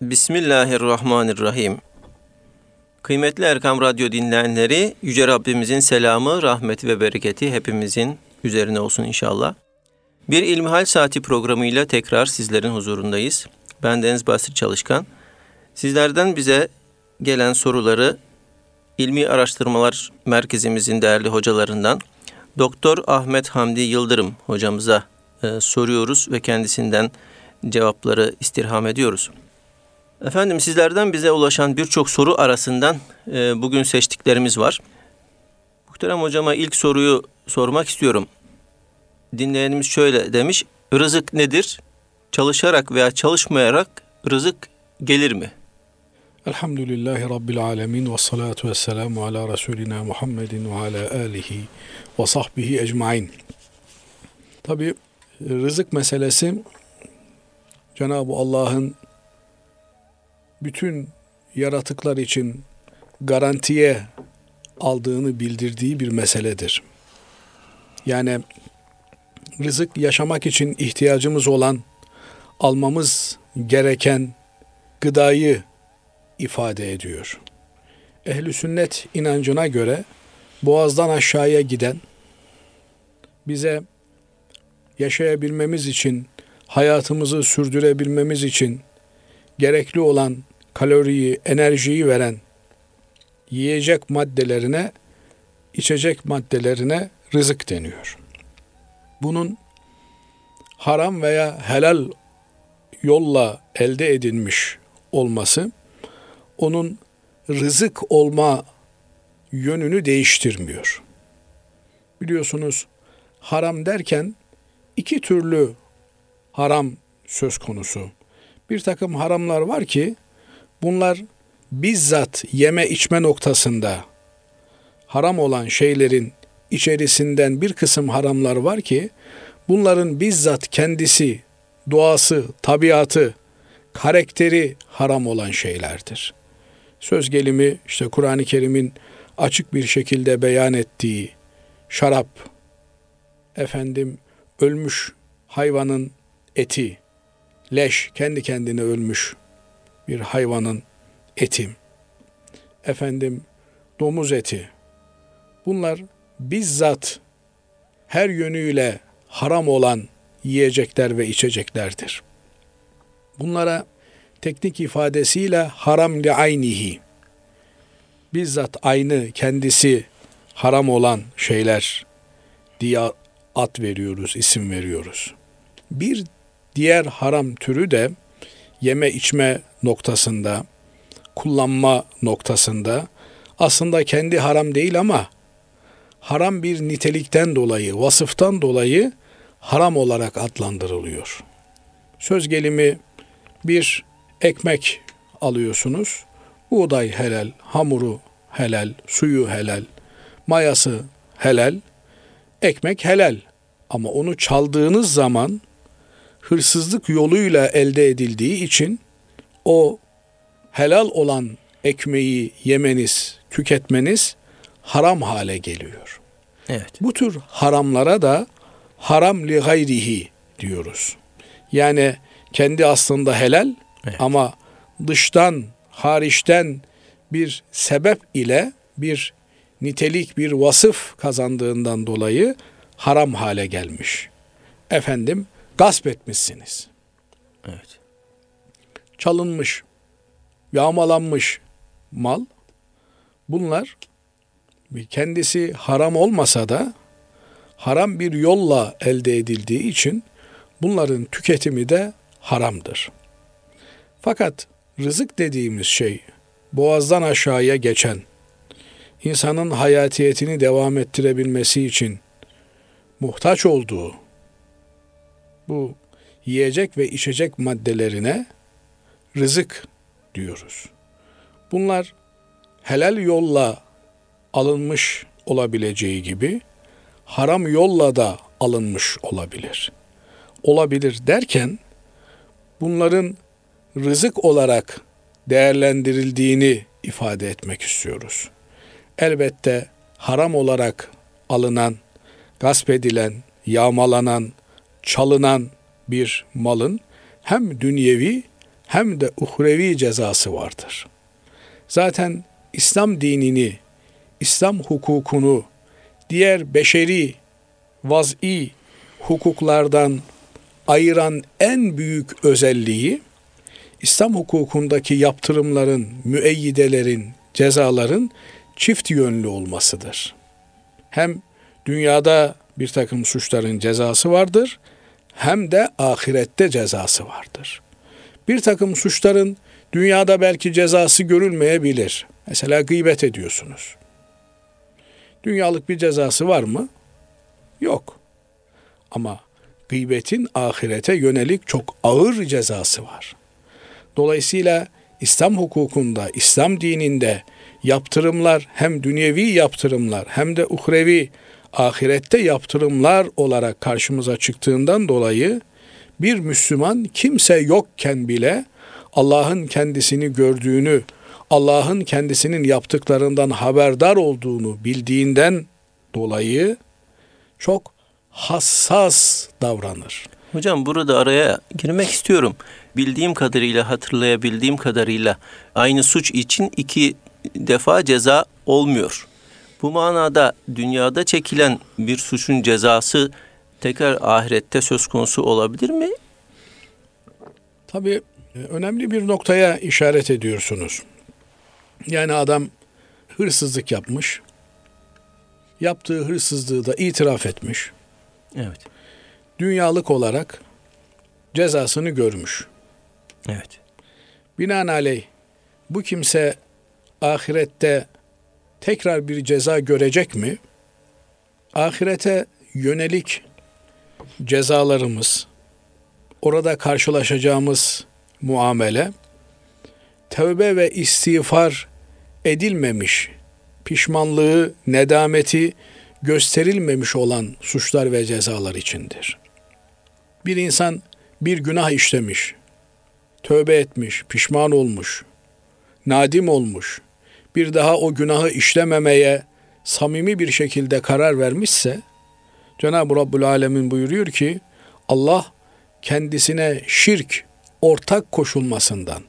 Bismillahirrahmanirrahim. Kıymetli Erkam Radyo dinleyenleri, Yüce Rabbimizin selamı, rahmeti ve bereketi hepimizin üzerine olsun inşallah. Bir İlmihal Saati programıyla tekrar sizlerin huzurundayız. Ben Deniz Basri Çalışkan. Sizlerden bize gelen soruları İlmi Araştırmalar Merkezimizin değerli hocalarından Doktor Ahmet Hamdi Yıldırım hocamıza e, soruyoruz ve kendisinden cevapları istirham ediyoruz. Efendim sizlerden bize ulaşan birçok soru arasından e, bugün seçtiklerimiz var. Muhterem hocama ilk soruyu sormak istiyorum. Dinleyenimiz şöyle demiş. Rızık nedir? Çalışarak veya çalışmayarak rızık gelir mi? Elhamdülillahi Rabbil alemin ve salatu ve selamu ala Resulina Muhammedin ve ala alihi ve sahbihi ecmain. Tabi rızık meselesi Cenab-ı Allah'ın bütün yaratıklar için garantiye aldığını bildirdiği bir meseledir. Yani rızık yaşamak için ihtiyacımız olan almamız gereken gıdayı ifade ediyor. Ehli sünnet inancına göre boğazdan aşağıya giden bize yaşayabilmemiz için, hayatımızı sürdürebilmemiz için gerekli olan kaloriyi, enerjiyi veren yiyecek maddelerine, içecek maddelerine rızık deniyor. Bunun haram veya helal yolla elde edilmiş olması onun rızık olma yönünü değiştirmiyor. Biliyorsunuz haram derken iki türlü haram söz konusu. Bir takım haramlar var ki bunlar bizzat yeme içme noktasında haram olan şeylerin içerisinden bir kısım haramlar var ki bunların bizzat kendisi, doğası, tabiatı, karakteri haram olan şeylerdir. Söz gelimi işte Kur'an-ı Kerim'in açık bir şekilde beyan ettiği şarap, efendim ölmüş hayvanın eti, leş kendi kendine ölmüş bir hayvanın eti, efendim domuz eti. Bunlar bizzat her yönüyle haram olan yiyecekler ve içeceklerdir. Bunlara teknik ifadesiyle haram li aynihi bizzat aynı kendisi haram olan şeyler diye ad veriyoruz, isim veriyoruz. Bir diğer haram türü de yeme içme noktasında, kullanma noktasında aslında kendi haram değil ama haram bir nitelikten dolayı, vasıftan dolayı haram olarak adlandırılıyor. Söz gelimi bir ekmek alıyorsunuz. Buğday helal, hamuru helal, suyu helal, mayası helal, ekmek helal. Ama onu çaldığınız zaman hırsızlık yoluyla elde edildiği için o helal olan ekmeği yemeniz, tüketmeniz haram hale geliyor. Evet. Bu tür haramlara da haram li gayrihi diyoruz. Yani kendi aslında helal evet. ama dıştan, hariçten bir sebep ile bir nitelik, bir vasıf kazandığından dolayı haram hale gelmiş. Efendim gasp etmişsiniz. Evet. Çalınmış, yağmalanmış mal. Bunlar kendisi haram olmasa da haram bir yolla elde edildiği için bunların tüketimi de haramdır. Fakat rızık dediğimiz şey boğazdan aşağıya geçen, insanın hayatiyetini devam ettirebilmesi için muhtaç olduğu bu yiyecek ve içecek maddelerine rızık diyoruz. Bunlar helal yolla alınmış olabileceği gibi haram yolla da alınmış olabilir. Olabilir derken bunların rızık olarak değerlendirildiğini ifade etmek istiyoruz. Elbette haram olarak alınan, gasp edilen, yağmalanan, çalınan bir malın hem dünyevi hem de uhrevi cezası vardır. Zaten İslam dinini, İslam hukukunu diğer beşeri, vaz'i hukuklardan ayıran en büyük özelliği İslam hukukundaki yaptırımların, müeyyidelerin, cezaların çift yönlü olmasıdır. Hem dünyada bir takım suçların cezası vardır, hem de ahirette cezası vardır. Bir takım suçların dünyada belki cezası görülmeyebilir. Mesela gıybet ediyorsunuz. Dünyalık bir cezası var mı? Yok. Ama gıybetin ahirete yönelik çok ağır cezası var. Dolayısıyla İslam hukukunda, İslam dininde yaptırımlar hem dünyevi yaptırımlar hem de uhrevi ahirette yaptırımlar olarak karşımıza çıktığından dolayı bir Müslüman kimse yokken bile Allah'ın kendisini gördüğünü, Allah'ın kendisinin yaptıklarından haberdar olduğunu bildiğinden dolayı çok hassas davranır. Hocam burada araya girmek istiyorum. Bildiğim kadarıyla, hatırlayabildiğim kadarıyla aynı suç için iki defa ceza olmuyor. Bu manada dünyada çekilen bir suçun cezası tekrar ahirette söz konusu olabilir mi? Tabii e, önemli bir noktaya işaret ediyorsunuz. Yani adam hırsızlık yapmış. Yaptığı hırsızlığı da itiraf etmiş. Evet. Dünyalık olarak cezasını görmüş. Evet. Binaenaleyh bu kimse ahirette tekrar bir ceza görecek mi? Ahirete yönelik cezalarımız, orada karşılaşacağımız muamele, tövbe ve istiğfar edilmemiş, pişmanlığı, nedameti gösterilmemiş olan suçlar ve cezalar içindir. Bir insan bir günah işlemiş, tövbe etmiş, pişman olmuş, nadim olmuş, bir daha o günahı işlememeye samimi bir şekilde karar vermişse, Cenab-ı Rabbül Alemin buyuruyor ki, Allah kendisine şirk, ortak koşulmasından,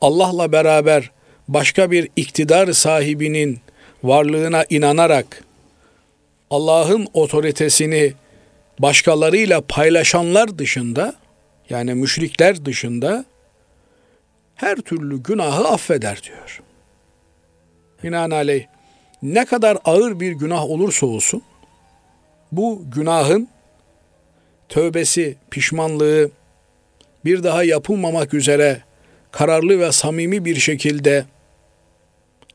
Allah'la beraber başka bir iktidar sahibinin varlığına inanarak Allah'ın otoritesini başkalarıyla paylaşanlar dışında yani müşrikler dışında her türlü günahı affeder diyor. Binaenaleyh ne kadar ağır bir günah olursa olsun bu günahın tövbesi, pişmanlığı bir daha yapılmamak üzere kararlı ve samimi bir şekilde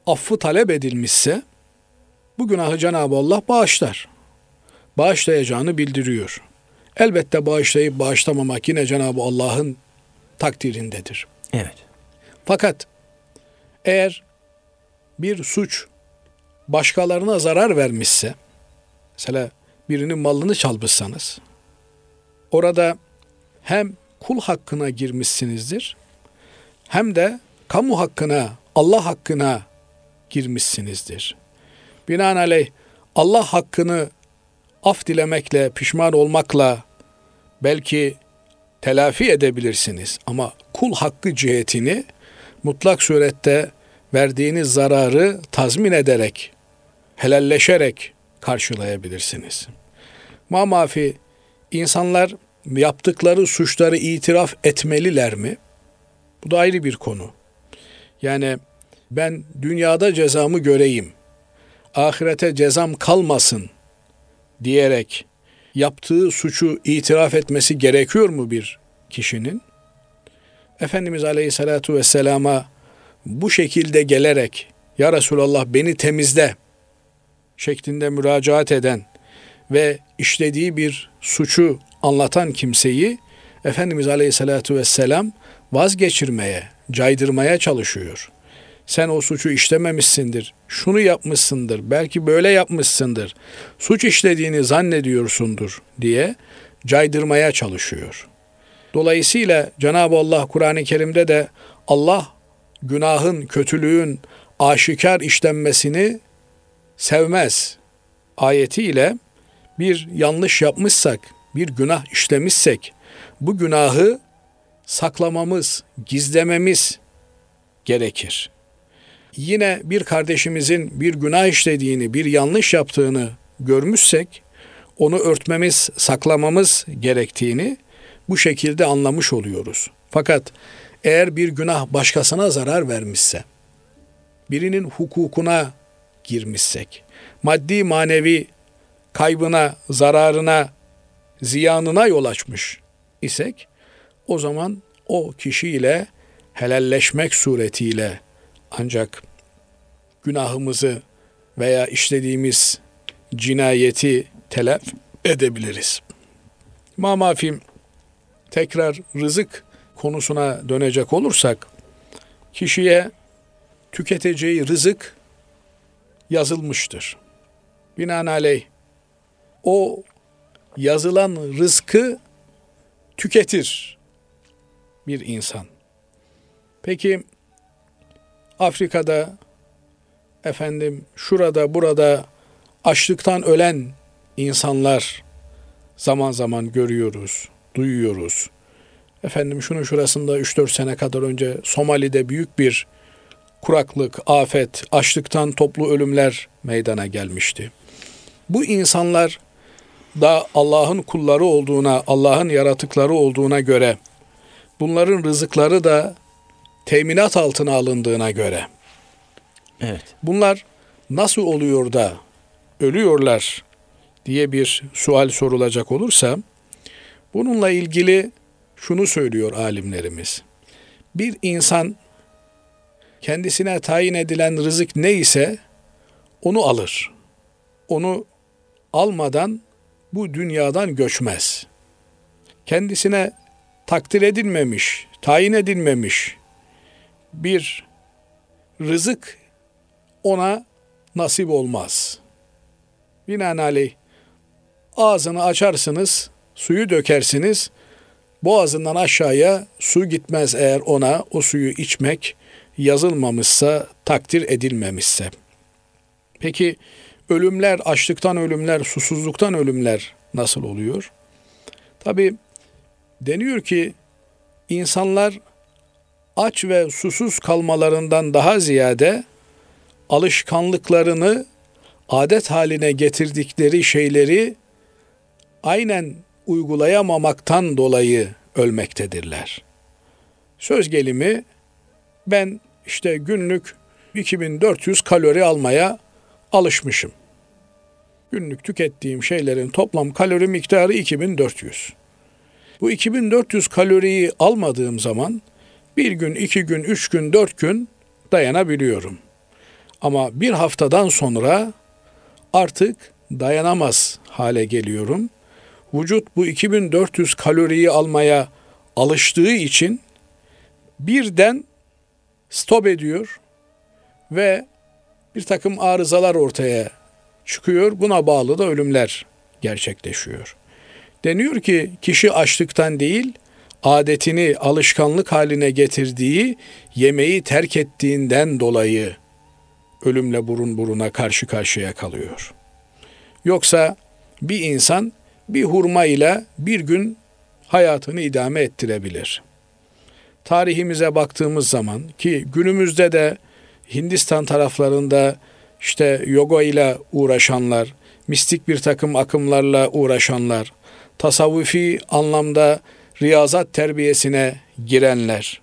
affı talep edilmişse bu günahı Cenab-ı Allah bağışlar. Bağışlayacağını bildiriyor. Elbette bağışlayıp bağışlamamak yine Cenab-ı Allah'ın takdirindedir. Evet. Fakat eğer bir suç başkalarına zarar vermişse, mesela birinin malını çalmışsanız, orada hem kul hakkına girmişsinizdir, hem de kamu hakkına, Allah hakkına girmişsinizdir. Binaenaleyh Allah hakkını af dilemekle, pişman olmakla belki telafi edebilirsiniz ama kul hakkı cihetini mutlak surette verdiğiniz zararı tazmin ederek, helalleşerek karşılayabilirsiniz. Mamafi insanlar yaptıkları suçları itiraf etmeliler mi? Bu da ayrı bir konu. Yani ben dünyada cezamı göreyim, ahirete cezam kalmasın diyerek yaptığı suçu itiraf etmesi gerekiyor mu bir kişinin? Efendimiz Aleyhisselatü Vesselam'a bu şekilde gelerek Ya Resulallah beni temizle şeklinde müracaat eden ve işlediği bir suçu anlatan kimseyi Efendimiz Aleyhisselatü Vesselam vazgeçirmeye, caydırmaya çalışıyor. Sen o suçu işlememişsindir, şunu yapmışsındır, belki böyle yapmışsındır, suç işlediğini zannediyorsundur diye caydırmaya çalışıyor. Dolayısıyla Cenab-ı Allah Kur'an-ı Kerim'de de Allah günahın, kötülüğün aşikar işlenmesini sevmez. Ayetiyle bir yanlış yapmışsak, bir günah işlemişsek bu günahı saklamamız, gizlememiz gerekir. Yine bir kardeşimizin bir günah işlediğini, bir yanlış yaptığını görmüşsek onu örtmemiz, saklamamız gerektiğini bu şekilde anlamış oluyoruz. Fakat eğer bir günah başkasına zarar vermişse, birinin hukukuna girmişsek, maddi manevi kaybına, zararına, ziyanına yol açmış isek, o zaman o kişiyle helalleşmek suretiyle ancak günahımızı veya işlediğimiz cinayeti telef edebiliriz. Mamafim tekrar rızık konusuna dönecek olursak kişiye tüketeceği rızık yazılmıştır. Binaenaleyh o yazılan rızkı tüketir bir insan. Peki Afrika'da efendim şurada burada açlıktan ölen insanlar zaman zaman görüyoruz, duyuyoruz. Efendim şunun şurasında 3-4 sene kadar önce Somali'de büyük bir kuraklık, afet, açlıktan toplu ölümler meydana gelmişti. Bu insanlar da Allah'ın kulları olduğuna, Allah'ın yaratıkları olduğuna göre bunların rızıkları da teminat altına alındığına göre Evet. bunlar nasıl oluyor da ölüyorlar diye bir sual sorulacak olursa bununla ilgili şunu söylüyor alimlerimiz. Bir insan kendisine tayin edilen rızık neyse onu alır. Onu almadan bu dünyadan göçmez. Kendisine takdir edilmemiş, tayin edilmemiş bir rızık ona nasip olmaz. Binaenaleyh ağzını açarsınız, suyu dökersiniz, boğazından aşağıya su gitmez eğer ona o suyu içmek yazılmamışsa, takdir edilmemişse. Peki ölümler, açlıktan ölümler, susuzluktan ölümler nasıl oluyor? Tabi deniyor ki insanlar aç ve susuz kalmalarından daha ziyade alışkanlıklarını adet haline getirdikleri şeyleri aynen uygulayamamaktan dolayı ölmektedirler. Söz gelimi ben işte günlük 2400 kalori almaya alışmışım. Günlük tükettiğim şeylerin toplam kalori miktarı 2400. Bu 2400 kaloriyi almadığım zaman bir gün, iki gün, üç gün, dört gün dayanabiliyorum. Ama bir haftadan sonra artık dayanamaz hale geliyorum. Vücut bu 2400 kaloriyi almaya alıştığı için birden stop ediyor ve bir takım arızalar ortaya çıkıyor. Buna bağlı da ölümler gerçekleşiyor. Deniyor ki kişi açlıktan değil, adetini alışkanlık haline getirdiği yemeği terk ettiğinden dolayı ölümle burun buruna karşı karşıya kalıyor. Yoksa bir insan bir hurma ile bir gün hayatını idame ettirebilir. Tarihimize baktığımız zaman ki günümüzde de Hindistan taraflarında işte yoga ile uğraşanlar, mistik bir takım akımlarla uğraşanlar, tasavvufi anlamda riyazat terbiyesine girenler.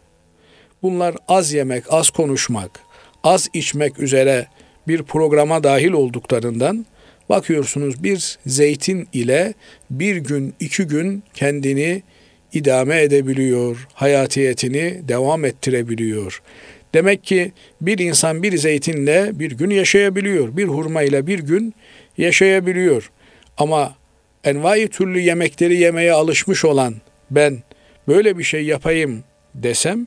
Bunlar az yemek, az konuşmak, az içmek üzere bir programa dahil olduklarından bakıyorsunuz bir zeytin ile bir gün, iki gün kendini idame edebiliyor, hayatiyetini devam ettirebiliyor. Demek ki bir insan bir zeytinle bir gün yaşayabiliyor, bir hurma ile bir gün yaşayabiliyor. Ama envai türlü yemekleri yemeye alışmış olan ben böyle bir şey yapayım desem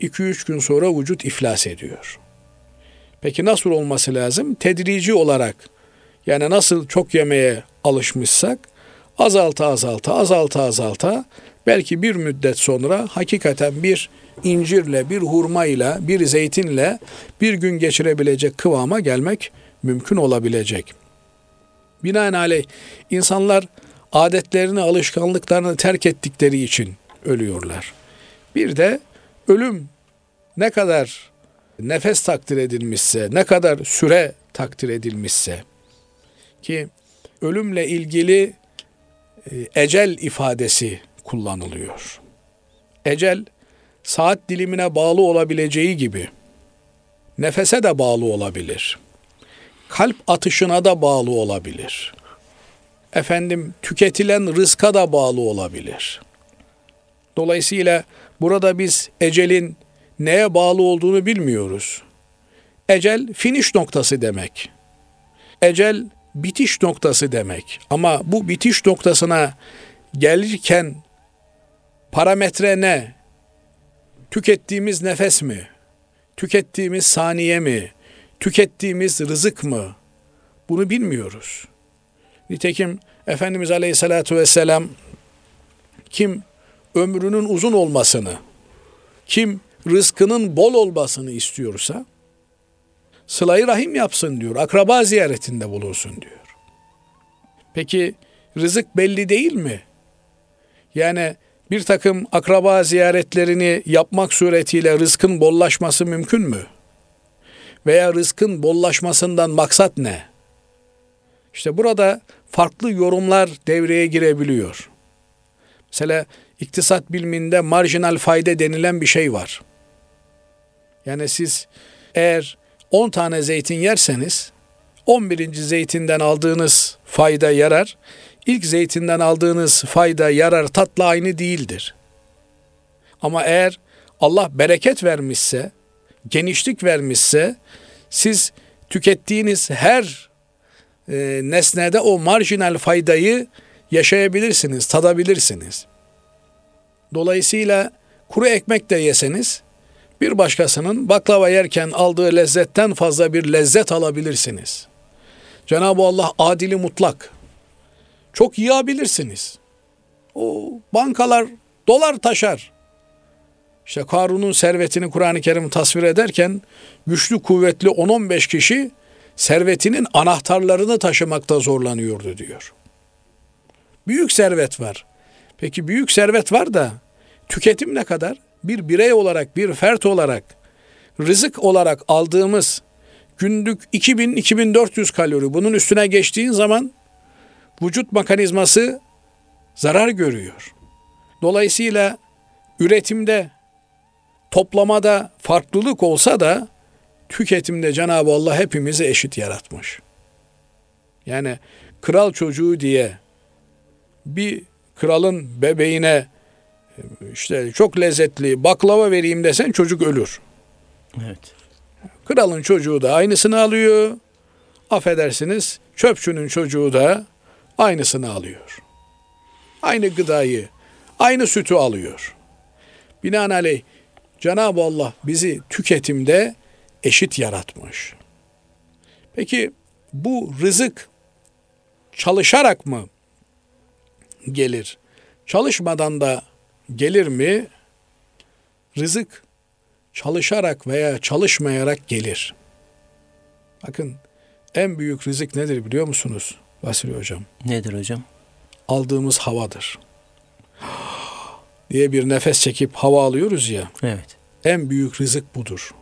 2-3 gün sonra vücut iflas ediyor. Peki nasıl olması lazım? Tedrici olarak yani nasıl çok yemeye alışmışsak azalta azalta azalta azalta belki bir müddet sonra hakikaten bir incirle, bir hurmayla, bir zeytinle bir gün geçirebilecek kıvama gelmek mümkün olabilecek. Binaenaleyh insanlar adetlerini, alışkanlıklarını terk ettikleri için ölüyorlar. Bir de ölüm ne kadar nefes takdir edilmişse, ne kadar süre takdir edilmişse ki ölümle ilgili e, ecel ifadesi kullanılıyor. Ecel saat dilimine bağlı olabileceği gibi nefese de bağlı olabilir. Kalp atışına da bağlı olabilir. Efendim tüketilen rızka da bağlı olabilir. Dolayısıyla burada biz ecelin neye bağlı olduğunu bilmiyoruz. Ecel finish noktası demek. Ecel bitiş noktası demek. Ama bu bitiş noktasına gelirken parametre ne? Tükettiğimiz nefes mi? Tükettiğimiz saniye mi? Tükettiğimiz rızık mı? Bunu bilmiyoruz. Nitekim Efendimiz Aleyhisselatü Vesselam kim ömrünün uzun olmasını, kim rızkının bol olmasını istiyorsa sılayı rahim yapsın diyor. Akraba ziyaretinde bulunsun diyor. Peki rızık belli değil mi? Yani bir takım akraba ziyaretlerini yapmak suretiyle rızkın bollaşması mümkün mü? Veya rızkın bollaşmasından maksat ne? İşte burada farklı yorumlar devreye girebiliyor. Mesela iktisat biliminde marjinal fayda denilen bir şey var. Yani siz eğer 10 tane zeytin yerseniz 11. zeytinden aldığınız fayda yarar, ilk zeytinden aldığınız fayda yarar tatla aynı değildir. Ama eğer Allah bereket vermişse, genişlik vermişse siz tükettiğiniz her e, nesnede o marjinal faydayı yaşayabilirsiniz, tadabilirsiniz. Dolayısıyla kuru ekmek de yeseniz bir başkasının baklava yerken aldığı lezzetten fazla bir lezzet alabilirsiniz. Cenab-ı Allah adili mutlak. Çok yiyabilirsiniz. O bankalar dolar taşar. İşte Karun'un servetini Kur'an-ı Kerim tasvir ederken güçlü kuvvetli 10-15 kişi servetinin anahtarlarını taşımakta zorlanıyordu diyor. Büyük servet var. Peki büyük servet var da tüketim ne kadar? Bir birey olarak, bir fert olarak, rızık olarak aldığımız günlük 2000-2400 kalori bunun üstüne geçtiğin zaman vücut mekanizması zarar görüyor. Dolayısıyla üretimde, toplamada farklılık olsa da tüketimde Cenab-ı Allah hepimizi eşit yaratmış. Yani kral çocuğu diye bir kralın bebeğine işte çok lezzetli baklava vereyim desen çocuk ölür. Evet. Kralın çocuğu da aynısını alıyor. Affedersiniz çöpçünün çocuğu da aynısını alıyor. Aynı gıdayı, aynı sütü alıyor. Binaenaleyh Cenab-ı Allah bizi tüketimde eşit yaratmış. Peki bu rızık çalışarak mı gelir? Çalışmadan da gelir mi? Rızık çalışarak veya çalışmayarak gelir. Bakın en büyük rızık nedir biliyor musunuz Vasili Hocam? Nedir hocam? Aldığımız havadır. diye bir nefes çekip hava alıyoruz ya. Evet. En büyük rızık budur.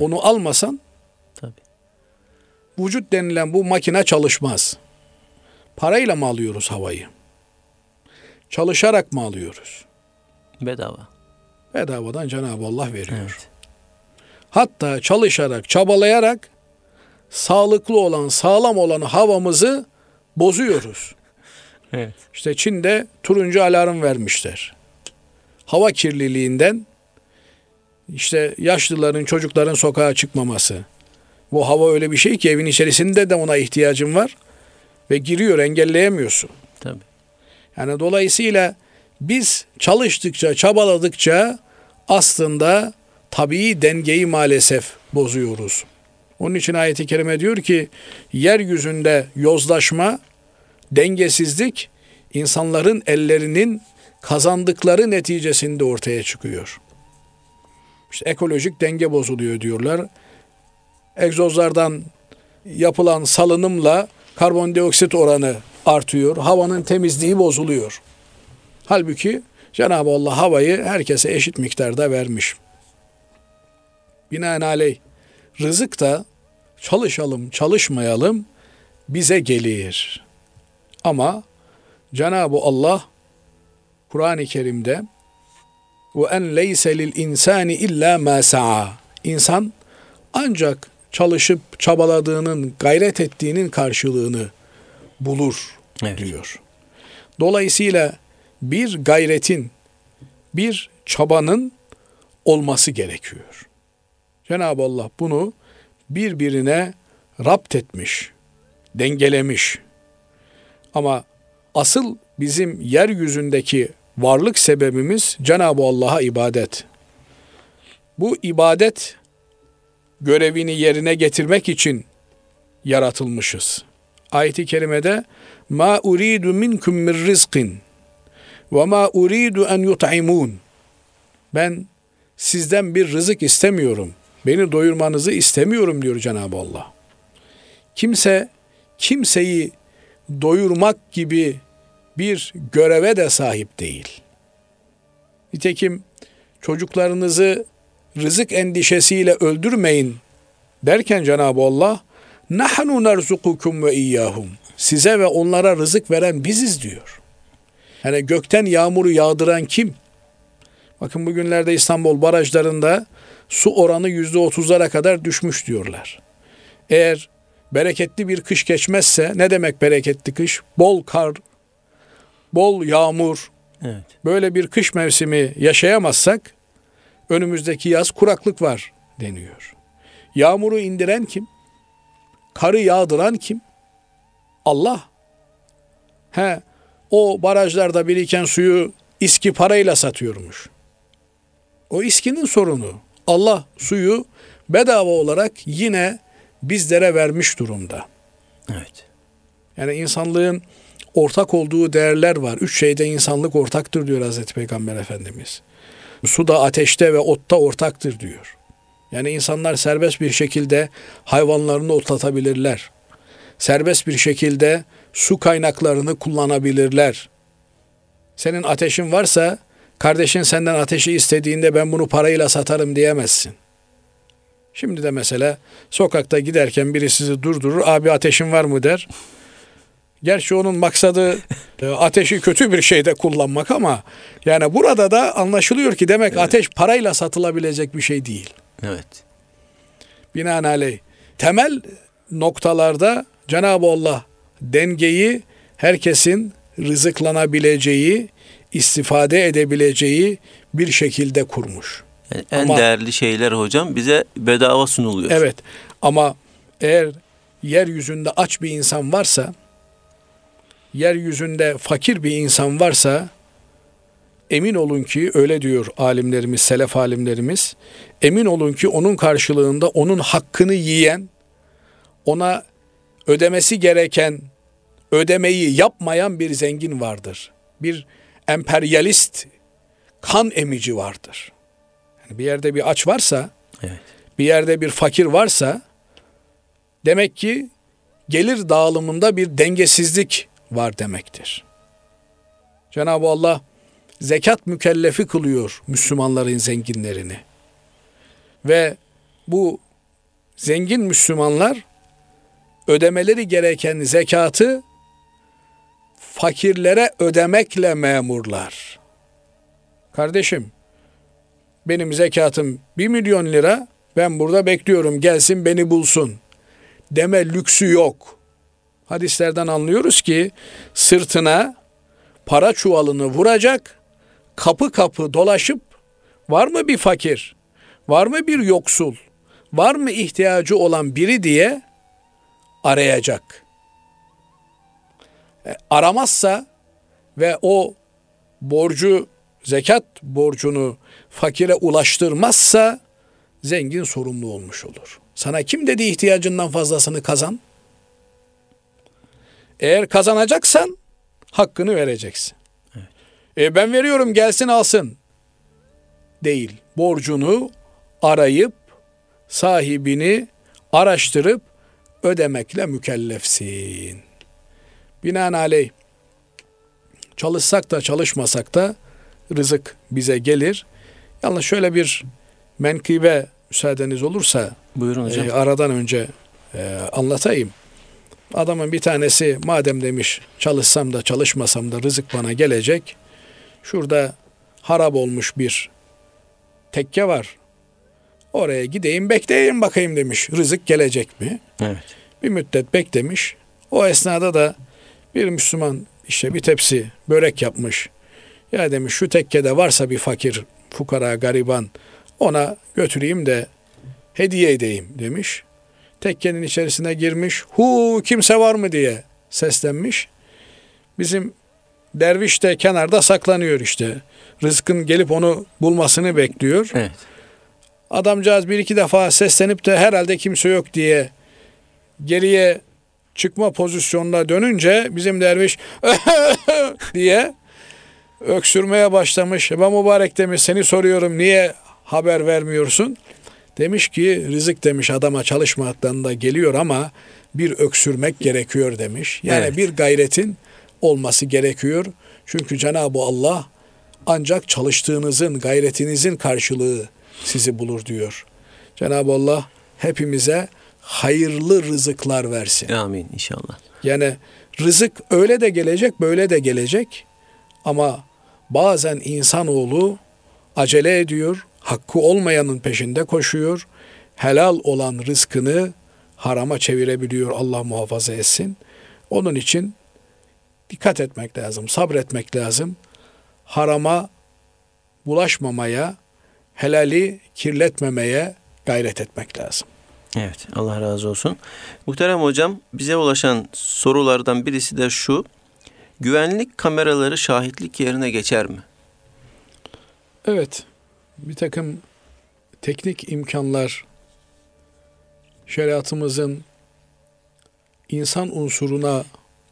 Onu almasan Tabii. vücut denilen bu makine çalışmaz. Parayla mı alıyoruz havayı? Çalışarak mı alıyoruz? Bedava. Bedavadan Cenab-ı Allah veriyor. Evet. Hatta çalışarak, çabalayarak sağlıklı olan, sağlam olan havamızı bozuyoruz. Evet. İşte Çin'de turuncu alarm vermişler. Hava kirliliğinden işte yaşlıların, çocukların sokağa çıkmaması. Bu hava öyle bir şey ki evin içerisinde de ona ihtiyacın var ve giriyor engelleyemiyorsun. Tabii. Yani dolayısıyla biz çalıştıkça, çabaladıkça aslında tabii dengeyi maalesef bozuyoruz. Onun için ayet-i kerime diyor ki yeryüzünde yozlaşma, dengesizlik insanların ellerinin kazandıkları neticesinde ortaya çıkıyor. İşte ekolojik denge bozuluyor diyorlar. Egzozlardan yapılan salınımla karbondioksit oranı artıyor. Havanın temizliği bozuluyor. Halbuki Cenab-ı Allah havayı herkese eşit miktarda vermiş. Binaenaleyh rızık da çalışalım çalışmayalım bize gelir. Ama Cenab-ı Allah Kur'an-ı Kerim'de ve en leyse lil insani illa ma sa'a. İnsan ancak çalışıp çabaladığının, gayret ettiğinin karşılığını bulur Evet. diyor. Dolayısıyla bir gayretin, bir çabanın olması gerekiyor. Cenab-ı Allah bunu birbirine rapt etmiş, dengelemiş. Ama asıl bizim yeryüzündeki varlık sebebimiz Cenab-ı Allah'a ibadet. Bu ibadet görevini yerine getirmek için yaratılmışız. Ayet-i kerimede ma uridu minkum min rizqin ve ma uridu en yut'imun. Ben sizden bir rızık istemiyorum. Beni doyurmanızı istemiyorum diyor Cenab-ı Allah. Kimse kimseyi doyurmak gibi bir göreve de sahip değil. Nitekim çocuklarınızı rızık endişesiyle öldürmeyin derken Cenab-ı Allah nahnu nerzukukum ve iyyahum. Size ve onlara rızık veren biziz diyor. Yani gökten yağmuru yağdıran kim? Bakın bugünlerde İstanbul barajlarında su oranı yüzde otuzlara kadar düşmüş diyorlar. Eğer bereketli bir kış geçmezse ne demek bereketli kış? Bol kar, bol yağmur, Evet. böyle bir kış mevsimi yaşayamazsak önümüzdeki yaz kuraklık var deniyor. Yağmuru indiren kim? Karı yağdıran kim? Allah. He, o barajlarda biriken suyu iski parayla satıyormuş. O iskinin sorunu. Allah suyu bedava olarak yine bizlere vermiş durumda. Evet. Yani insanlığın ortak olduğu değerler var. Üç şeyde insanlık ortaktır diyor Hazreti Peygamber Efendimiz. Su da ateşte ve otta ortaktır diyor. Yani insanlar serbest bir şekilde hayvanlarını otlatabilirler. Serbest bir şekilde su kaynaklarını kullanabilirler. Senin ateşin varsa kardeşin senden ateşi istediğinde ben bunu parayla satarım diyemezsin. Şimdi de mesela sokakta giderken biri sizi durdurur. Abi ateşin var mı der. Gerçi onun maksadı e, ateşi kötü bir şeyde kullanmak ama yani burada da anlaşılıyor ki demek ateş parayla satılabilecek bir şey değil. Evet. Binaenaleyh temel noktalarda Cenab-ı Allah dengeyi herkesin rızıklanabileceği, istifade edebileceği bir şekilde kurmuş. Yani en Ama- değerli şeyler hocam bize bedava sunuluyor. Evet ama eğer yeryüzünde aç bir insan varsa, yeryüzünde fakir bir insan varsa, emin olun ki öyle diyor alimlerimiz, selef alimlerimiz, emin olun ki onun karşılığında onun hakkını yiyen, ona ödemesi gereken ödemeyi yapmayan bir zengin vardır. Bir emperyalist kan emici vardır. Yani bir yerde bir aç varsa, Evet. bir yerde bir fakir varsa demek ki gelir dağılımında bir dengesizlik var demektir. Cenab-ı Allah zekat mükellefi kılıyor Müslümanların zenginlerini. Ve bu zengin Müslümanlar ödemeleri gereken zekatı fakirlere ödemekle memurlar. Kardeşim benim zekatım 1 milyon lira ben burada bekliyorum gelsin beni bulsun deme lüksü yok. Hadislerden anlıyoruz ki sırtına para çuvalını vuracak, kapı kapı dolaşıp var mı bir fakir, var mı bir yoksul, var mı ihtiyacı olan biri diye arayacak. E, aramazsa ve o borcu zekat borcunu fakire ulaştırmazsa zengin sorumlu olmuş olur. Sana kim dedi ihtiyacından fazlasını kazan? Eğer kazanacaksan hakkını vereceksin. E ben veriyorum gelsin alsın. Değil. Borcunu arayıp sahibini araştırıp ödemekle mükellefsin. Binaenaleyh çalışsak da çalışmasak da rızık bize gelir. Yalnız şöyle bir menkıbe müsaadeniz olursa Buyurun hocam. e, aradan önce e, anlatayım. Adamın bir tanesi madem demiş çalışsam da çalışmasam da rızık bana gelecek. Şurada harap olmuş bir tekke var. Oraya gideyim bekleyeyim bakayım demiş. Rızık gelecek mi? evet. Bir müddet beklemiş. O esnada da bir Müslüman işte bir tepsi börek yapmış. Ya demiş şu tekkede varsa bir fakir, fukara, gariban ona götüreyim de hediye edeyim demiş. Tekkenin içerisine girmiş. Hu kimse var mı diye seslenmiş. Bizim derviş de kenarda saklanıyor işte. Rızkın gelip onu bulmasını bekliyor. Evet. Adamcağız bir iki defa seslenip de herhalde kimse yok diye geriye çıkma pozisyonuna dönünce bizim derviş diye öksürmeye başlamış. Ben mübarek demiş seni soruyorum niye haber vermiyorsun? Demiş ki rızık demiş adama çalışmaktan da geliyor ama bir öksürmek gerekiyor demiş. Yani Evet. bir gayretin olması gerekiyor. Çünkü Cenab-ı Allah ancak çalıştığınızın, gayretinizin karşılığı sizi bulur diyor. Cenab-ı Allah hepimize hayırlı rızıklar versin. Amin inşallah. Yani rızık öyle de gelecek, böyle de gelecek. Ama bazen insanoğlu acele ediyor, hakkı olmayanın peşinde koşuyor. Helal olan rızkını harama çevirebiliyor Allah muhafaza etsin. Onun için dikkat etmek lazım, sabretmek lazım. Harama bulaşmamaya, helali kirletmemeye gayret etmek lazım. Evet Allah razı olsun. Muhterem hocam bize ulaşan sorulardan birisi de şu. Güvenlik kameraları şahitlik yerine geçer mi? Evet, bir takım teknik imkanlar şeriatımızın insan unsuruna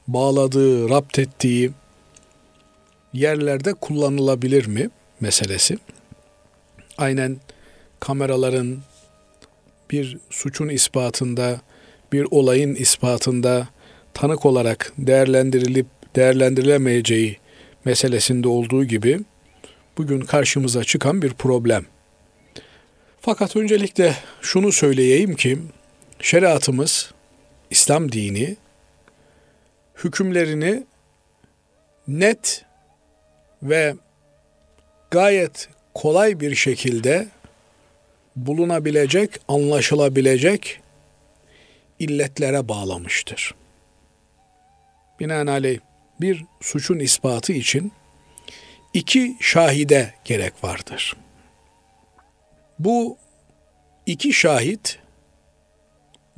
bağladığı, rapt ettiği yerlerde kullanılabilir mi meselesi. Aynen kameraların bir suçun ispatında, bir olayın ispatında tanık olarak değerlendirilip değerlendirilemeyeceği meselesinde olduğu gibi bugün karşımıza çıkan bir problem. Fakat öncelikle şunu söyleyeyim ki şeriatımız, İslam dini hükümlerini net ve gayet kolay bir şekilde bulunabilecek, anlaşılabilecek illetlere bağlamıştır. Binaenaleyh bir suçun ispatı için iki şahide gerek vardır. Bu iki şahit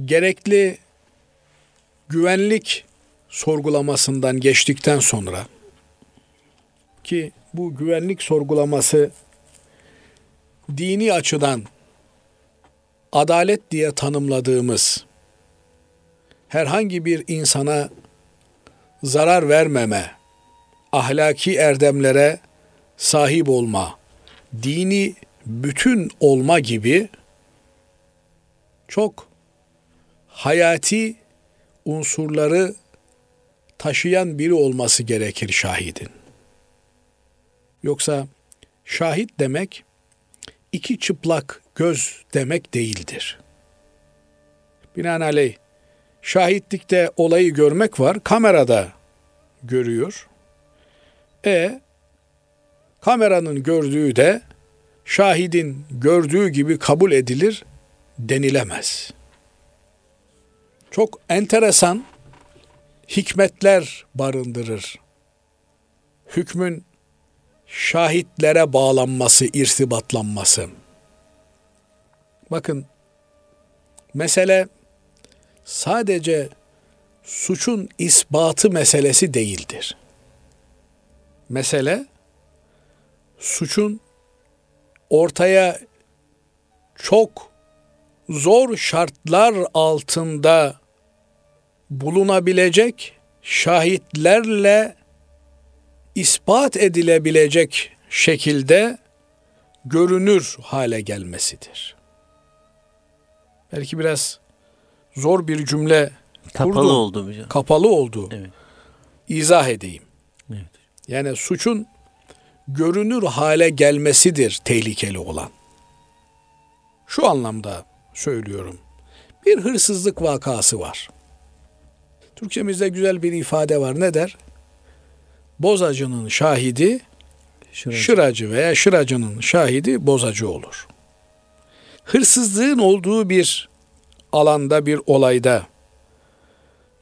gerekli güvenlik sorgulamasından geçtikten sonra ki bu güvenlik sorgulaması dini açıdan adalet diye tanımladığımız herhangi bir insana zarar vermeme, ahlaki erdemlere sahip olma, dini bütün olma gibi çok hayati unsurları taşıyan biri olması gerekir şahidin. Yoksa şahit demek iki çıplak göz demek değildir. Binaenaleyh şahitlikte olayı görmek var, kamerada görüyor. E kameranın gördüğü de şahidin gördüğü gibi kabul edilir denilemez. Çok enteresan hikmetler barındırır. Hükmün şahitlere bağlanması, irtibatlanması. Bakın mesele sadece suçun ispatı meselesi değildir. Mesele suçun ortaya çok zor şartlar altında bulunabilecek şahitlerle ispat edilebilecek şekilde görünür hale gelmesidir. Belki biraz zor bir cümle Kapalı kurdum. oldu hocam. Kapalı oldu. Evet. İzah edeyim. Evet. Yani suçun görünür hale gelmesidir tehlikeli olan. Şu anlamda söylüyorum. Bir hırsızlık vakası var. Türkçemizde güzel bir ifade var. Ne der? Bozacının şahidi Şuracı. şıracı veya şıracının şahidi bozacı olur. Hırsızlığın olduğu bir alanda bir olayda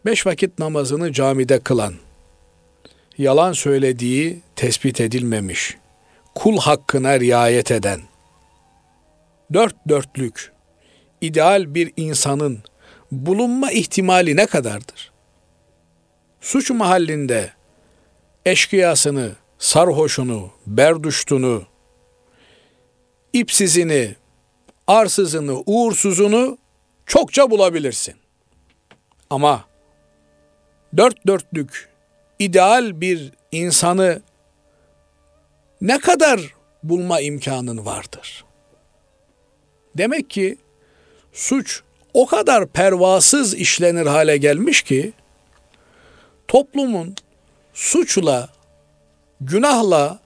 beş vakit namazını camide kılan, yalan söylediği tespit edilmemiş, kul hakkına riayet eden, dört dörtlük, ideal bir insanın bulunma ihtimali ne kadardır? Suç mahallinde eşkıyasını, sarhoşunu, berduştunu, ipsizini, arsızını, uğursuzunu çokça bulabilirsin. Ama dört dörtlük ideal bir insanı ne kadar bulma imkanın vardır? Demek ki suç o kadar pervasız işlenir hale gelmiş ki toplumun suçla, günahla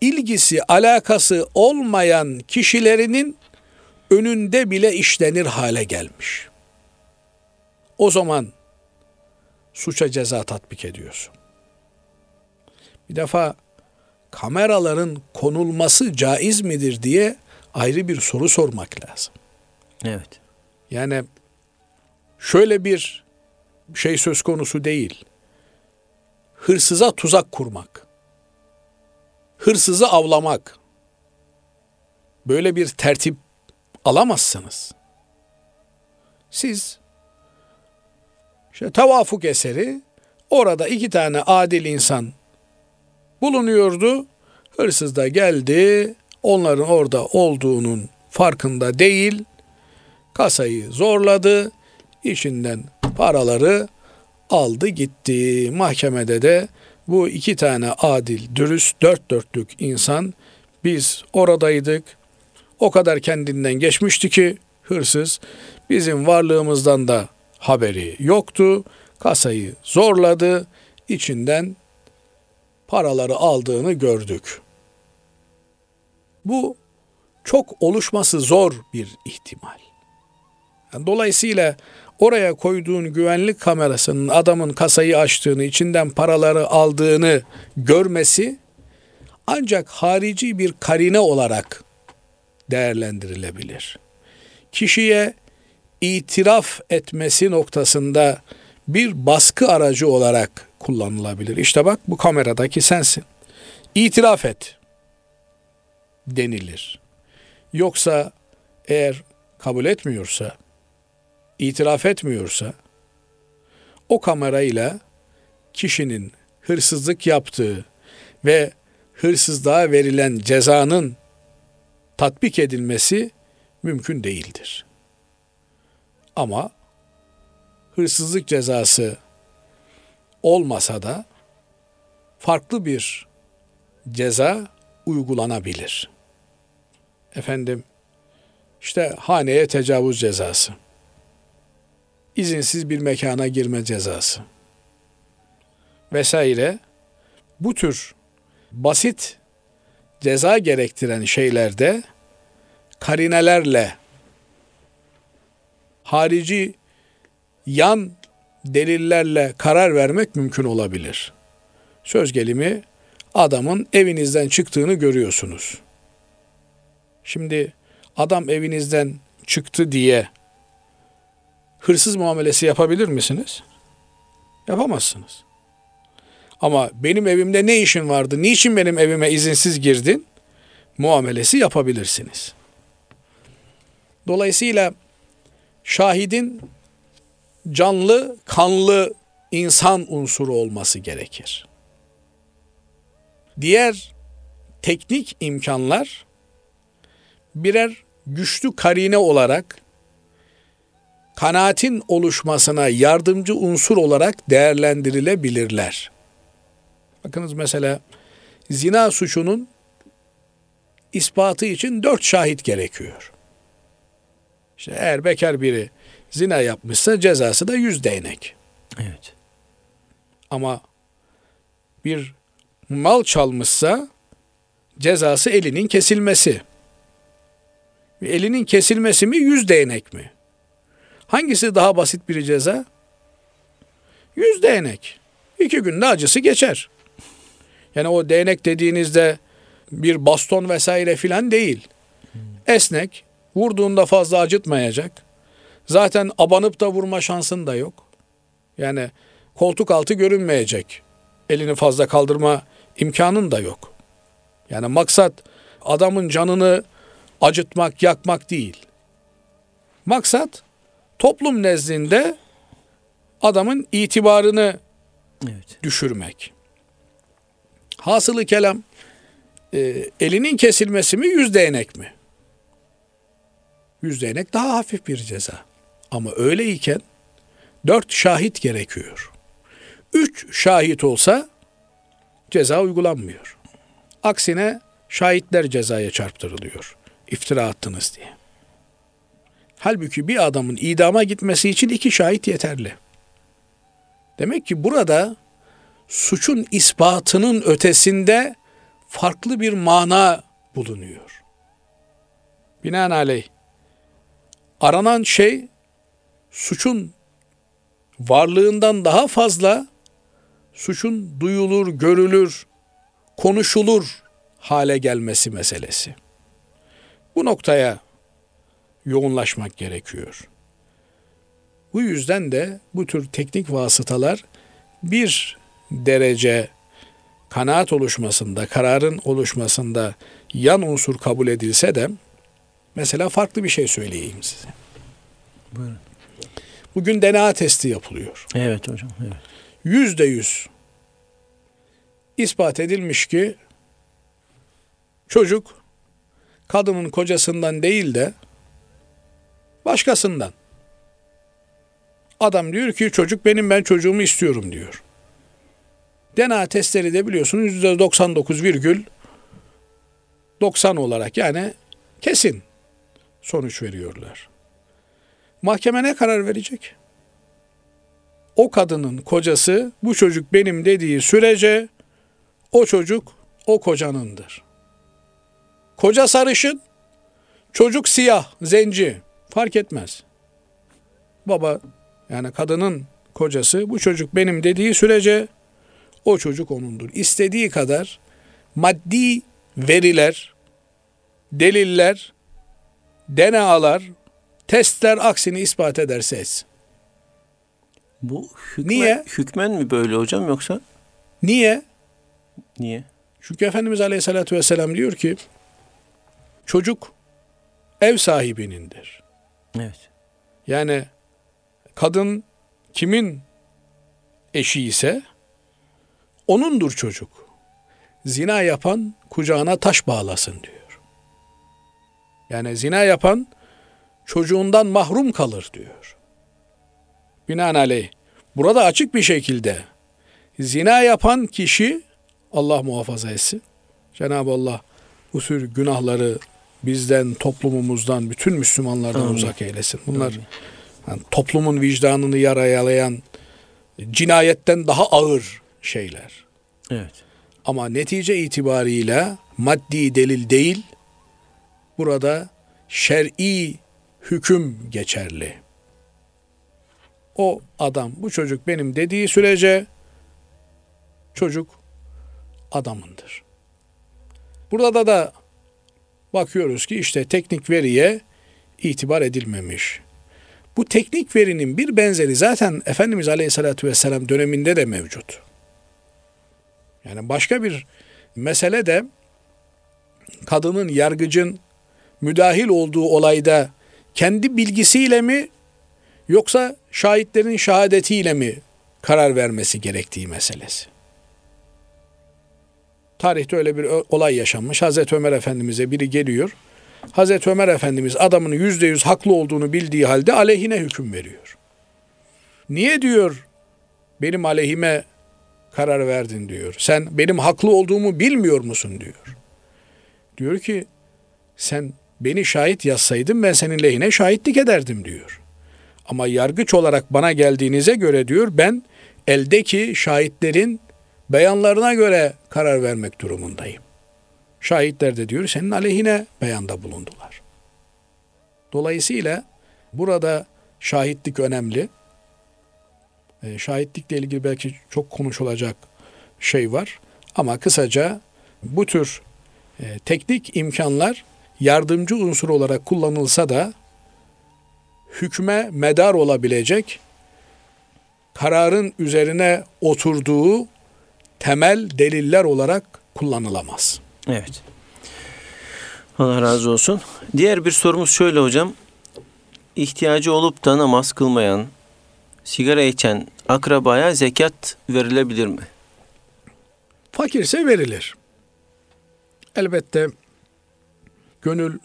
ilgisi, alakası olmayan kişilerinin önünde bile işlenir hale gelmiş. O zaman suça ceza tatbik ediyorsun. Bir defa kameraların konulması caiz midir diye ayrı bir soru sormak lazım. Evet. Yani şöyle bir şey söz konusu değil. Hırsıza tuzak kurmak. Hırsızı avlamak. Böyle bir tertip alamazsınız. Siz işte tevafuk eseri orada iki tane adil insan bulunuyordu. Hırsız da geldi. Onların orada olduğunun farkında değil. Kasayı zorladı. içinden paraları aldı gitti. Mahkemede de bu iki tane adil, dürüst, dört dörtlük insan biz oradaydık. O kadar kendinden geçmişti ki hırsız bizim varlığımızdan da haberi yoktu. Kasayı zorladı. içinden paraları aldığını gördük. Bu çok oluşması zor bir ihtimal. Dolayısıyla oraya koyduğun güvenlik kamerasının adamın kasayı açtığını, içinden paraları aldığını görmesi ancak harici bir karine olarak değerlendirilebilir. Kişiye itiraf etmesi noktasında bir baskı aracı olarak kullanılabilir. İşte bak bu kameradaki sensin. İtiraf et denilir. Yoksa eğer kabul etmiyorsa, itiraf etmiyorsa o kamerayla kişinin hırsızlık yaptığı ve hırsızlığa verilen cezanın tatbik edilmesi mümkün değildir. Ama hırsızlık cezası olmasa da farklı bir ceza uygulanabilir. Efendim işte haneye tecavüz cezası. İzinsiz bir mekana girme cezası. Vesaire bu tür basit ceza gerektiren şeylerde karinelerle harici yan delillerle karar vermek mümkün olabilir. Söz gelimi adamın evinizden çıktığını görüyorsunuz. Şimdi adam evinizden çıktı diye hırsız muamelesi yapabilir misiniz? Yapamazsınız. Ama benim evimde ne işin vardı? Niçin benim evime izinsiz girdin? Muamelesi yapabilirsiniz. Dolayısıyla şahidin canlı, kanlı insan unsuru olması gerekir. Diğer teknik imkanlar birer güçlü karine olarak kanaatin oluşmasına yardımcı unsur olarak değerlendirilebilirler. Bakınız mesela zina suçunun ispatı için dört şahit gerekiyor. İşte eğer bekar biri zina yapmışsa cezası da yüz değnek. Evet. Ama bir mal çalmışsa cezası elinin kesilmesi. Elinin kesilmesi mi yüz değnek mi? Hangisi daha basit bir ceza? Yüz değnek. İki günde acısı geçer. Yani o değnek dediğinizde bir baston vesaire filan değil. Esnek, vurduğunda fazla acıtmayacak. Zaten abanıp da vurma şansın da yok. Yani koltuk altı görünmeyecek. Elini fazla kaldırma imkanın da yok. Yani maksat adamın canını acıtmak, yakmak değil. Maksat toplum nezdinde adamın itibarını Evet. düşürmek. Hasılı kelam e, elinin kesilmesi mi yüz değnek mi? Yüz değnek daha hafif bir ceza. Ama öyleyken dört şahit gerekiyor. Üç şahit olsa ceza uygulanmıyor. Aksine şahitler cezaya çarptırılıyor. İftira attınız diye. Halbuki bir adamın idama gitmesi için iki şahit yeterli. Demek ki burada suçun ispatının ötesinde farklı bir mana bulunuyor. Binaenaleyh aranan şey suçun varlığından daha fazla suçun duyulur, görülür, konuşulur hale gelmesi meselesi. Bu noktaya yoğunlaşmak gerekiyor. Bu yüzden de bu tür teknik vasıtalar bir derece kanaat oluşmasında, kararın oluşmasında yan unsur kabul edilse de mesela farklı bir şey söyleyeyim size. Buyurun. Bugün DNA testi yapılıyor. Evet hocam. Evet. Yüzde yüz ispat edilmiş ki çocuk kadının kocasından değil de başkasından. Adam diyor ki çocuk benim ben çocuğumu istiyorum diyor. DNA testleri de biliyorsunuz yüzde 99 virgül 90 olarak yani kesin sonuç veriyorlar. Mahkeme ne karar verecek? O kadının kocası bu çocuk benim dediği sürece o çocuk o kocanındır. Koca sarışın, çocuk siyah, zenci fark etmez. Baba yani kadının kocası bu çocuk benim dediği sürece o çocuk onundur. İstediği kadar maddi veriler, deliller, DNA'lar, testler aksini ispat ederse etsin. Bu hükmen, Niye? hükmen mi böyle hocam yoksa Niye? niye? Çünkü Efendimiz Aleyhisselatü Vesselam diyor ki çocuk ev sahibinindir. Evet. Yani kadın kimin eşi ise onundur çocuk. Zina yapan kucağına taş bağlasın diyor. Yani zina yapan çocuğundan mahrum kalır diyor. Binaenaleyh burada açık bir şekilde zina yapan kişi Allah muhafaza etsin. Cenab-ı Allah bu günahları bizden, toplumumuzdan, bütün Müslümanlardan Amin. uzak eylesin. Bunlar yani toplumun vicdanını yaralayan cinayetten daha ağır şeyler. Evet. Ama netice itibarıyla maddi delil değil, burada şer'i hüküm geçerli. O adam, bu çocuk benim dediği sürece çocuk adamındır. Burada da bakıyoruz ki işte teknik veriye itibar edilmemiş. Bu teknik verinin bir benzeri zaten Efendimiz Aleyhisselatü Vesselam döneminde de mevcut. Yani başka bir mesele de kadının yargıcın müdahil olduğu olayda kendi bilgisiyle mi yoksa şahitlerin şehadetiyle mi karar vermesi gerektiği meselesi. Tarihte öyle bir olay yaşanmış. Hazreti Ömer Efendimiz'e biri geliyor. Hazreti Ömer Efendimiz adamın yüzde yüz haklı olduğunu bildiği halde aleyhine hüküm veriyor. Niye diyor benim aleyhime karar verdin diyor. Sen benim haklı olduğumu bilmiyor musun diyor. Diyor ki sen beni şahit yazsaydın ben senin lehine şahitlik ederdim diyor. Ama yargıç olarak bana geldiğinize göre diyor ben eldeki şahitlerin beyanlarına göre karar vermek durumundayım. şahitler de diyor senin aleyhine beyanda bulundular. Dolayısıyla burada şahitlik önemli. E, şahitlikle ilgili belki çok konuşulacak şey var. Ama kısaca bu tür e, teknik imkanlar yardımcı unsur olarak kullanılsa da hükme medar olabilecek kararın üzerine oturduğu temel deliller olarak kullanılamaz. Evet. Allah razı olsun. Diğer bir sorumuz şöyle hocam. İhtiyacı olup da namaz kılmayan, sigara içen akrabaya zekat verilebilir mi? Fakirse verilir. Elbette gönül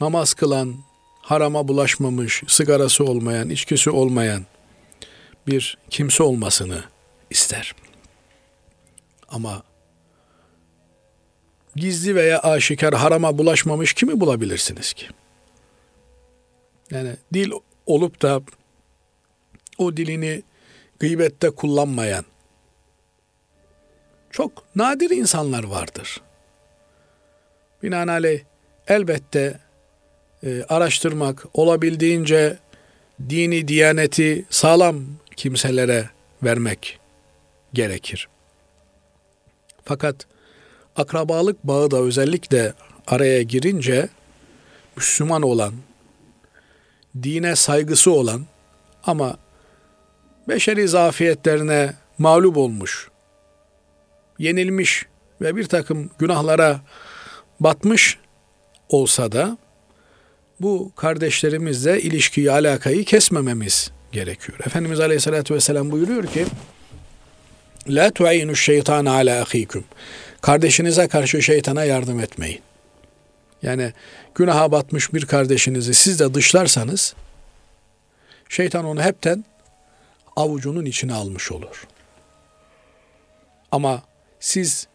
namaz kılan, harama bulaşmamış, sigarası olmayan, içkisi olmayan bir kimse olmasını ister. Ama gizli veya aşikar harama bulaşmamış kimi bulabilirsiniz ki? Yani dil olup da o dilini gıybette kullanmayan çok nadir insanlar vardır. Binaenaleyh elbette e, araştırmak, olabildiğince dini, diyaneti sağlam kimselere vermek gerekir. Fakat akrabalık bağı da özellikle araya girince Müslüman olan, dine saygısı olan ama beşeri zafiyetlerine mağlup olmuş, yenilmiş ve bir takım günahlara batmış olsa da bu kardeşlerimizle ilişkiyi, alakayı kesmememiz gerekiyor. Efendimiz Aleyhisselatü Vesselam buyuruyor ki La tu'inu şeytan ala ahikum. Kardeşinize karşı şeytana yardım etmeyin. Yani günaha batmış bir kardeşinizi siz de dışlarsanız şeytan onu hepten avucunun içine almış olur. Ama siz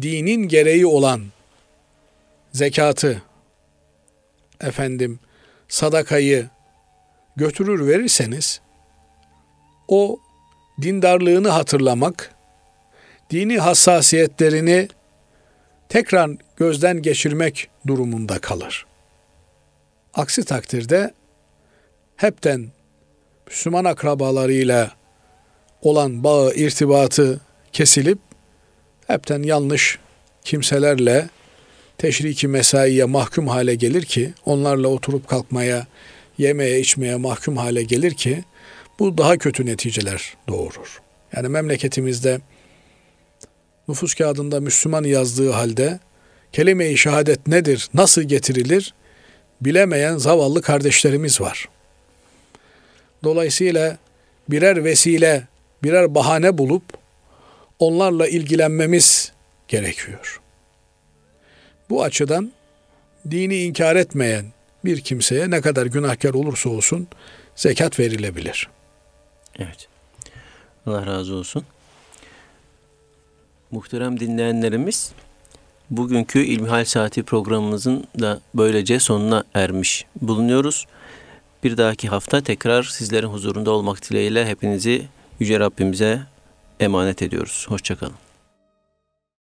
dinin gereği olan zekatı, efendim sadakayı götürür verirseniz o dindarlığını hatırlamak, dini hassasiyetlerini tekrar gözden geçirmek durumunda kalır. Aksi takdirde hepten Müslüman akrabalarıyla olan bağı, irtibatı kesilip hepten yanlış kimselerle teşriki mesaiye mahkum hale gelir ki onlarla oturup kalkmaya, yemeye içmeye mahkum hale gelir ki bu daha kötü neticeler doğurur. Yani memleketimizde nüfus kağıdında Müslüman yazdığı halde kelime-i şehadet nedir, nasıl getirilir bilemeyen zavallı kardeşlerimiz var. Dolayısıyla birer vesile, birer bahane bulup onlarla ilgilenmemiz gerekiyor. Bu açıdan dini inkar etmeyen bir kimseye ne kadar günahkar olursa olsun zekat verilebilir. Evet. Allah razı olsun. Muhterem dinleyenlerimiz, bugünkü İlmihal Saati programımızın da böylece sonuna ermiş bulunuyoruz. Bir dahaki hafta tekrar sizlerin huzurunda olmak dileğiyle hepinizi Yüce Rabbimize emanet ediyoruz. Hoşçakalın.